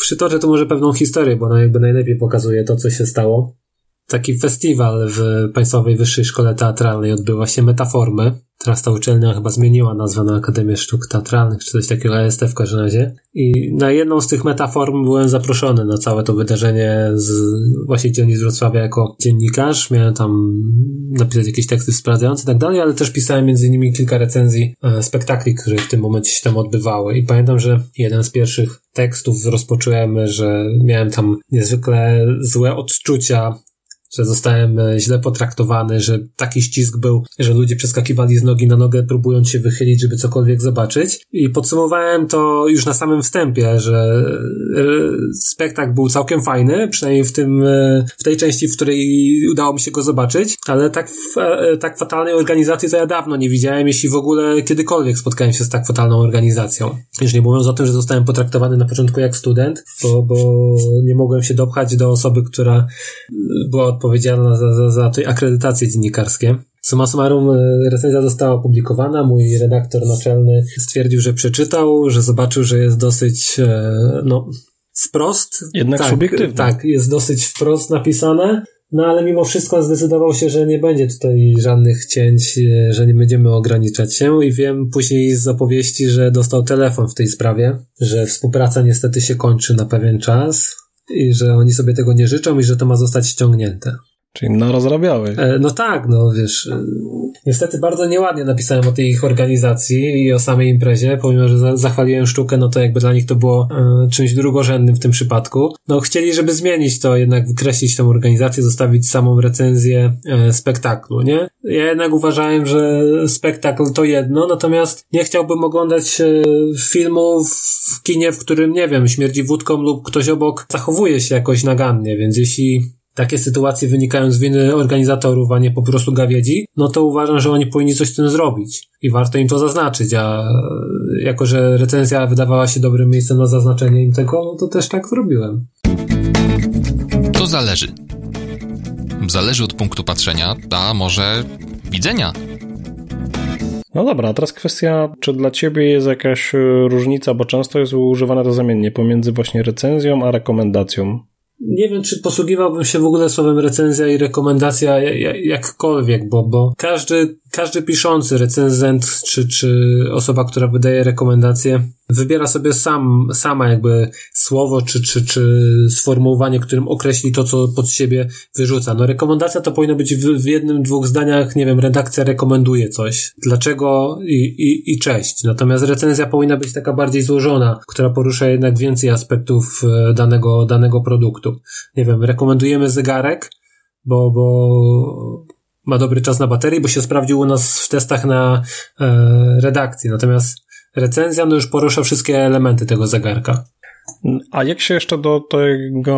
Przytoczę tu może pewną historię, bo ona jakby najlepiej pokazuje to, co się stało taki festiwal w Państwowej Wyższej Szkole Teatralnej odbywa się Metaformy. Teraz ta uczelnia chyba zmieniła nazwę na Akademię Sztuk Teatralnych, czy coś takiego, AST w każdym razie. I na jedną z tych metaform byłem zaproszony na całe to wydarzenie z właśnie dzielnic Wrocławia jako dziennikarz. Miałem tam napisać jakieś teksty sprawdzające i tak dalej, ale też pisałem między innymi kilka recenzji e, spektakli, które w tym momencie się tam odbywały. I pamiętam, że jeden z pierwszych tekstów rozpocząłem, że miałem tam niezwykle złe odczucia że zostałem e, źle potraktowany, że taki ścisk był, że ludzie przeskakiwali z nogi na nogę, próbując się wychylić, żeby cokolwiek zobaczyć. I podsumowałem to już na samym wstępie, że e, spektakl był całkiem fajny, przynajmniej w tym, e, w tej części, w której udało mi się go zobaczyć, ale tak, tak fatalnej organizacji to ja dawno nie widziałem, jeśli w ogóle kiedykolwiek spotkałem się z tak fatalną organizacją. Już nie mówiąc o tym, że zostałem potraktowany na początku jak student, bo, bo nie mogłem się dopchać do osoby, która była odpowiedzialna za, za, za tej akredytacje dziennikarskie. Summa summarum e, recenzja została opublikowana, mój redaktor naczelny stwierdził, że przeczytał, że zobaczył, że jest dosyć, e, no, wprost. Jednak tak, subiektywne. Tak, jest dosyć wprost napisane. No ale mimo wszystko zdecydował się, że nie będzie tutaj żadnych cięć, e, że nie będziemy ograniczać się i wiem później z opowieści, że dostał telefon w tej sprawie, że współpraca niestety się kończy na pewien czas, i że oni sobie tego nie życzą i że to ma zostać ściągnięte. Czyli narozrabiałeś. E, no tak, no wiesz. E, niestety bardzo nieładnie napisałem o tej ich organizacji i o samej imprezie, pomimo, że zachwaliłem sztukę, no to jakby dla nich to było e, czymś drugorzędnym w tym przypadku. No chcieli, żeby zmienić to, jednak wykreślić tę organizację, zostawić samą recenzję spektaklu, nie? Ja jednak uważałem, że spektakl to jedno, natomiast nie chciałbym oglądać filmu w kinie, w którym, nie wiem, śmierdzi wódką lub ktoś obok zachowuje się jakoś nagannie, więc jeśli takie sytuacje wynikają z winy organizatorów, a nie po prostu gawiedzi, no to uważam, że oni powinni coś z tym zrobić i warto im to zaznaczyć, a jako, że recenzja wydawała się dobrym miejscem na zaznaczenie im tego, no to też tak zrobiłem. To zależy. Zależy od punktu patrzenia, a może widzenia. No dobra, a teraz kwestia, czy dla ciebie jest jakaś różnica, bo często jest używane to zamiennie pomiędzy właśnie recenzją a rekomendacją nie wiem, czy posługiwałbym się w ogóle słowem recenzja i rekomendacja jakkolwiek, bo, bo każdy, każdy piszący, recenzent czy, czy osoba, która wydaje rekomendacje, wybiera sobie sam, sama jakby słowo czy, czy, czy sformułowanie, którym określi to, co pod siebie wyrzuca. No rekomendacja to powinno być w, w jednym, dwóch zdaniach, nie wiem, redakcja rekomenduje coś. Dlaczego i, i, i cześć. Natomiast recenzja powinna być taka bardziej złożona, która porusza jednak więcej aspektów e, danego, danego produktu. Nie wiem, rekomendujemy zegarek, bo, bo ma dobry czas na baterii, bo się sprawdził u nas w testach na e, redakcji. Natomiast recenzja no już porusza wszystkie elementy tego zegarka. A jak się jeszcze do tego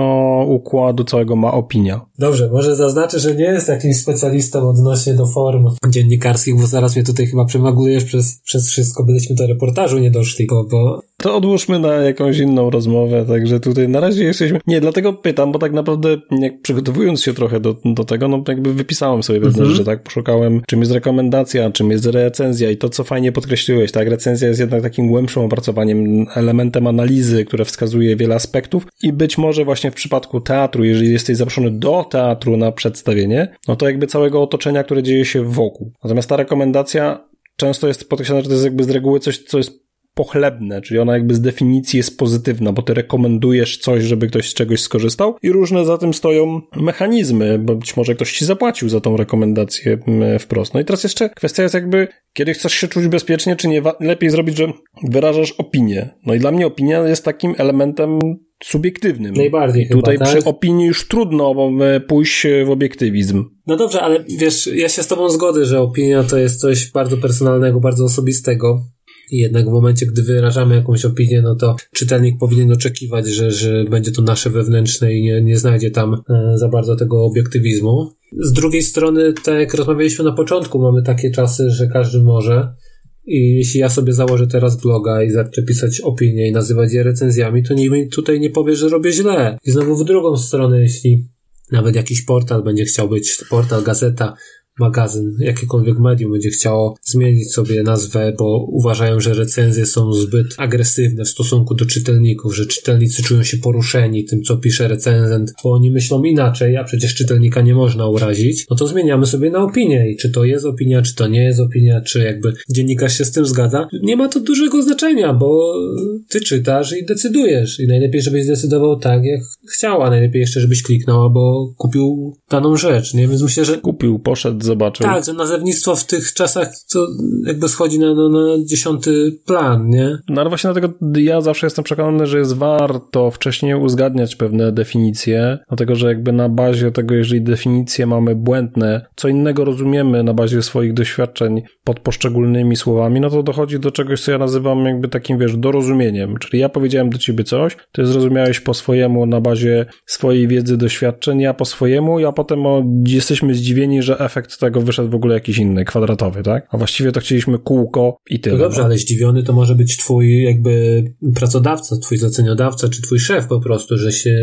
układu całego ma opinia? Dobrze, może zaznaczę, że nie jest jakimś specjalistą odnośnie do form dziennikarskich, bo zaraz mnie tutaj chyba przemagulujesz przez, przez wszystko, byliśmy do reportażu nie doszli, bo, bo to odłóżmy na jakąś inną rozmowę, także tutaj na razie jesteśmy... Nie, dlatego pytam, bo tak naprawdę jak przygotowując się trochę do, do tego, no jakby wypisałem sobie pewne mhm. rzeczy, tak? Poszukałem, czym jest rekomendacja, czym jest recenzja i to, co fajnie podkreśliłeś, tak? Recenzja jest jednak takim głębszym opracowaniem, elementem analizy, które wskazuje wiele aspektów i być może właśnie w przypadku teatru, jeżeli jesteś zaproszony do teatru na przedstawienie, no to jakby całego otoczenia, które dzieje się wokół. Natomiast ta rekomendacja często jest podkreślana, że to jest jakby z reguły coś, co jest pochlebne, czyli ona jakby z definicji jest pozytywna, bo ty rekomendujesz coś, żeby ktoś z czegoś skorzystał i różne za tym stoją mechanizmy, bo być może ktoś ci zapłacił za tą rekomendację mm, wprost. No i teraz jeszcze kwestia jest jakby, kiedy chcesz się czuć bezpiecznie, czy nie lepiej zrobić, że wyrażasz opinię. No i dla mnie opinia jest takim elementem subiektywnym. Najbardziej I tutaj chyba, przy tak? opinii już trudno e, pójść w obiektywizm. No dobrze, ale wiesz, ja się z tobą zgodzę, że opinia to jest coś bardzo personalnego, bardzo osobistego. Jednak w momencie, gdy wyrażamy jakąś opinię, no to czytelnik powinien oczekiwać, że, że będzie to nasze wewnętrzne i nie, nie znajdzie tam e, za bardzo tego obiektywizmu. Z drugiej strony, tak jak rozmawialiśmy na początku, mamy takie czasy, że każdy może. I jeśli ja sobie założę teraz bloga i zacznę pisać opinie i nazywać je recenzjami, to nikt mi tutaj nie powie, że robię źle. I znowu w drugą stronę, jeśli nawet jakiś portal będzie chciał być, portal, gazeta, magazyn, jakiekolwiek medium będzie chciało zmienić sobie nazwę, bo uważają, że recenzje są zbyt agresywne w stosunku do czytelników, że czytelnicy czują się poruszeni tym, co pisze recenzent, bo oni myślą inaczej, a przecież czytelnika nie można urazić, no to zmieniamy sobie na opinię i czy to jest opinia, czy to nie jest opinia, czy jakby dziennikarz się z tym zgadza. Nie ma to dużego znaczenia, bo ty czytasz i decydujesz i najlepiej, żebyś zdecydował tak, jak chciał, a najlepiej jeszcze, żebyś kliknął albo kupił daną rzecz, nie? Więc myślę, że Kupił, poszedł, zobaczył. tak, że nazewnictwo w tych czasach to jakby schodzi na, na, na dziesiąty plan, nie? No ale właśnie dlatego ja zawsze jestem przekonany, że jest warto wcześniej uzgadniać pewne definicje, dlatego że jakby na bazie tego, jeżeli definicje mamy błędne, co innego rozumiemy na bazie swoich doświadczeń pod poszczególnymi słowami, no to dochodzi do czegoś, co ja nazywam jakby takim, wiesz, dorozumieniem. Czyli ja powiedziałem do ciebie coś, ty zrozumiałeś po swojemu na bazie swojej wiedzy, doświadczeń, ja po swojemu, a potem o, jesteśmy zdziwieni, że efekt tego wyszedł w ogóle jakiś inny, kwadratowy, tak? A właściwie to chcieliśmy kółko i tyle. No dobrze, no. ale zdziwiony to może być twój jakby pracodawca, twój zleceniodawca, czy twój szef po prostu, że się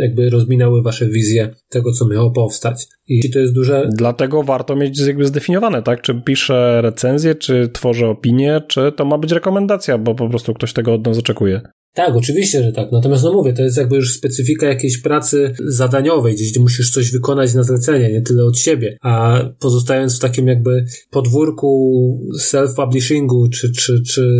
jakby rozminęły wasze wizje tego, co miało powstać. I to jest duże... Dlatego warto mieć jakby zdefiniowane, tak? Czy piszę recenzję, czy tworzę opinię, czy to ma być rekomendacja, bo po prostu ktoś tego od nas oczekuje. Tak, oczywiście, że tak. Natomiast no mówię, to jest jakby już specyfika jakiejś pracy zadaniowej, gdzieś ty musisz coś wykonać na zlecenie, nie tyle od siebie. A pozostając w takim jakby podwórku self-publishingu, czy, czy, czy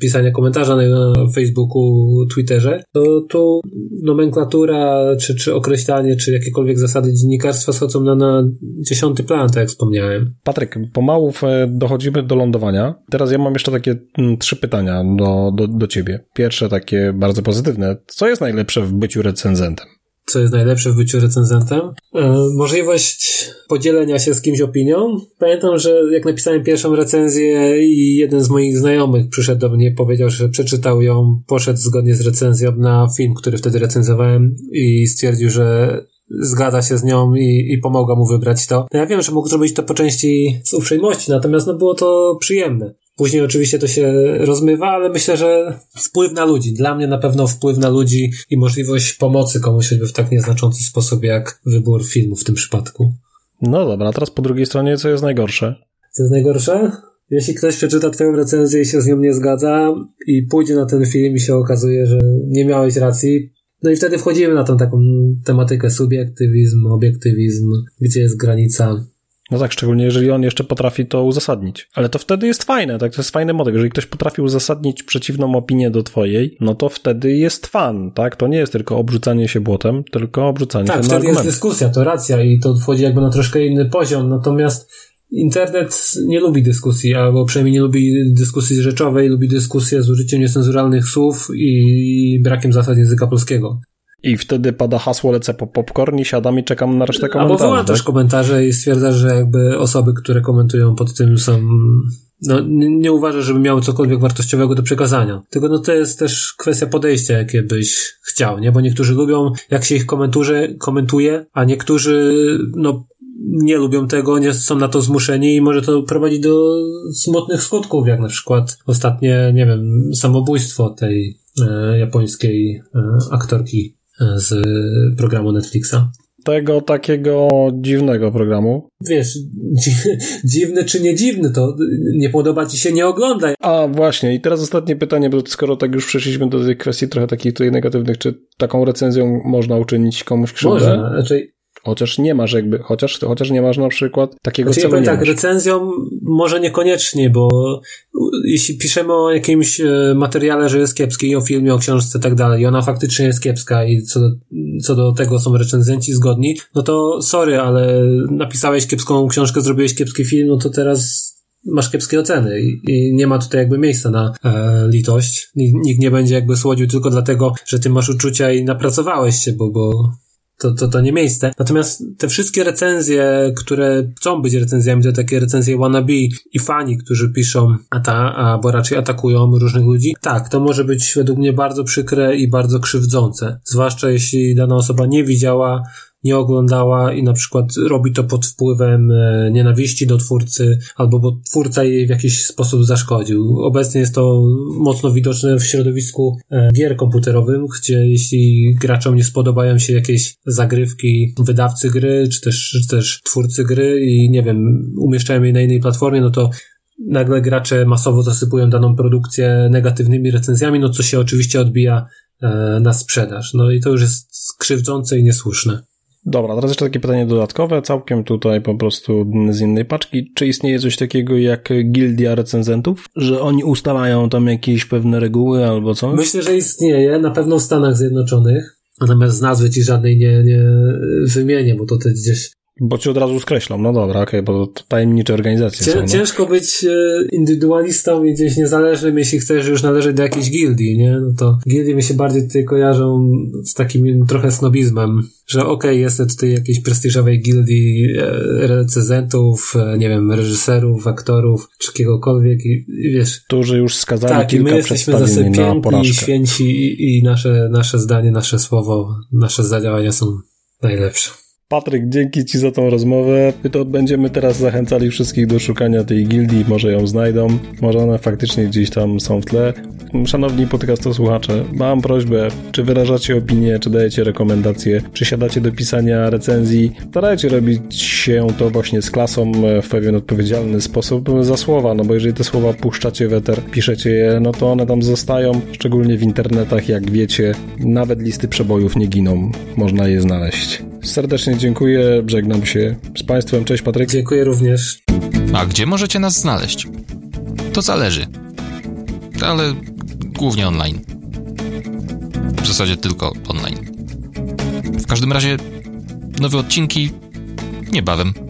pisania komentarza na Facebooku, Twitterze, to tu nomenklatura, czy, czy określanie, czy jakiekolwiek zasady dziennikarstwa schodzą na, na dziesiąty plan, tak jak wspomniałem. Patryk, pomału e, dochodzimy do lądowania. Teraz ja mam jeszcze takie mm, trzy pytania do, do, do ciebie. Pierwsze takie bardzo pozytywne. Co jest najlepsze w byciu recenzentem? co jest najlepsze w byciu recenzentem. E, możliwość podzielenia się z kimś opinią. Pamiętam, że jak napisałem pierwszą recenzję i jeden z moich znajomych przyszedł do mnie, powiedział, że przeczytał ją, poszedł zgodnie z recenzją na film, który wtedy recenzowałem i stwierdził, że zgadza się z nią i, i mu wybrać to. No ja wiem, że mógł zrobić to po części z uprzejmości, natomiast no było to przyjemne. Później oczywiście to się rozmywa, ale myślę, że wpływ na ludzi. Dla mnie na pewno wpływ na ludzi i możliwość pomocy komuś choćby w tak nieznaczący sposób jak wybór filmu w tym przypadku. No dobra, a teraz po drugiej stronie co jest najgorsze? Co jest najgorsze? Jeśli ktoś przeczyta twoją recenzję i się z nią nie zgadza i pójdzie na ten film i się okazuje, że nie miałeś racji, no i wtedy wchodzimy na tą taką tematykę subiektywizm, obiektywizm, gdzie jest granica no tak, szczególnie jeżeli on jeszcze potrafi to uzasadnić. Ale to wtedy jest fajne, tak? To jest fajny motyw. Jeżeli ktoś potrafi uzasadnić przeciwną opinię do twojej, no to wtedy jest fan, tak? To nie jest tylko obrzucanie się błotem, tylko obrzucanie tak, się wtedy jest dyskusja, to racja i to wchodzi jakby na troszkę inny poziom, natomiast internet nie lubi dyskusji, albo przynajmniej nie lubi dyskusji rzeczowej, lubi dyskusję z użyciem niecenzuralnych słów i brakiem zasad języka polskiego. I wtedy pada hasło lecę po popcorn i siadam i czekam na resztę Albo komentarzy. wyłączasz tak? komentarze i stwierdzasz, że jakby osoby, które komentują pod tym są no, nie, nie uważasz, żeby miały cokolwiek wartościowego do przekazania. Tylko no to jest też kwestia podejścia, jakie byś chciał, nie? Bo niektórzy lubią, jak się ich komenturze, komentuje, a niektórzy, no, nie lubią tego, nie są na to zmuszeni i może to prowadzić do smutnych skutków, jak na przykład ostatnie, nie wiem, samobójstwo tej e, japońskiej e, aktorki z programu Netflixa. Tego takiego dziwnego programu. Wiesz, dzi <laughs> dziwny czy nie dziwny, to nie podoba ci się, nie oglądaj. A właśnie, i teraz ostatnie pytanie, bo skoro tak już przeszliśmy do tej kwestii trochę takich tutaj negatywnych, czy taką recenzją można uczynić komuś krzywdę? Można, raczej Chociaż nie masz jakby, chociaż, chociaż nie masz na przykład takiego Znaczy, ja celu nie tak, masz. recenzją może niekoniecznie, bo jeśli piszemy o jakimś e, materiale, że jest kiepski, o filmie, o książce i tak dalej, i ona faktycznie jest kiepska i co do, co do tego są recenzenci zgodni, no to sorry, ale napisałeś kiepską książkę, zrobiłeś kiepski film, no to teraz masz kiepskie oceny i, nie ma tutaj jakby miejsca na e, litość. Nikt nie będzie jakby słodził tylko dlatego, że ty masz uczucia i napracowałeś się, bo, bo to, to, to nie miejsce. Natomiast te wszystkie recenzje, które chcą być recenzjami, to takie recenzje wannabe i fani, którzy piszą, a ta, albo raczej atakują różnych ludzi, tak, to może być według mnie bardzo przykre i bardzo krzywdzące. Zwłaszcza jeśli dana osoba nie widziała nie oglądała i na przykład robi to pod wpływem e, nienawiści do twórcy, albo bo twórca jej w jakiś sposób zaszkodził. Obecnie jest to mocno widoczne w środowisku e, gier komputerowym, gdzie jeśli graczom nie spodobają się jakieś zagrywki wydawcy gry, czy też, czy też twórcy gry i nie wiem, umieszczają je na innej platformie, no to nagle gracze masowo zasypują daną produkcję negatywnymi recenzjami, no co się oczywiście odbija e, na sprzedaż. No i to już jest krzywdzące i niesłuszne. Dobra, teraz jeszcze takie pytanie dodatkowe, całkiem tutaj po prostu z innej paczki. Czy istnieje coś takiego jak gildia recenzentów? Że oni ustalają tam jakieś pewne reguły albo coś? Myślę, że istnieje, na pewno w Stanach Zjednoczonych. Natomiast z nazwy ci żadnej nie, nie wymienię, bo to gdzieś Bo ci od razu skreślam, no dobra, okej, bo to tajemnicze organizacje Cię, są. No. Ciężko być e, indywidualistą i gdzieś niezależnym, jeśli chcesz już należeć do jakiejś gildii, nie? No to gildie mi się bardziej tutaj kojarzą z takim trochę snobizmem, że okej, okay, jestem tutaj jakiejś prestiżowej gildii e, recenzentów, e, nie wiem, reżyserów, aktorów, czy kiegokolwiek i, i wiesz... Którzy już skazali tak, i my kilka jesteśmy zasypięci, porażkę. święci i, i nasze, nasze zdanie, nasze słowo, nasze zadziałania są najlepsze. Patryk, dzięki Ci za tą rozmowę. To będziemy teraz zachęcali wszystkich do szukania tej gildii, może ją znajdą, może one faktycznie gdzieś tam są w tle. Szanowni podcastosłuchacze, mam prośbę, czy wyrażacie opinie, czy dajecie rekomendacje, czy siadacie do pisania recenzji. Starajcie robić się to właśnie z klasą w pewien odpowiedzialny sposób za słowa, no bo jeżeli te słowa puszczacie w eter, piszecie je, no to one tam zostają, szczególnie w internetach, jak wiecie, nawet listy przebojów nie giną, można je znaleźć. Serdecznie dziękuję, żegnam się z Państwem. Cześć Patryk. Dziękuję również. A gdzie możecie nas znaleźć? To zależy. Ale głównie online. W zasadzie tylko online. W każdym razie nowe odcinki niebawem.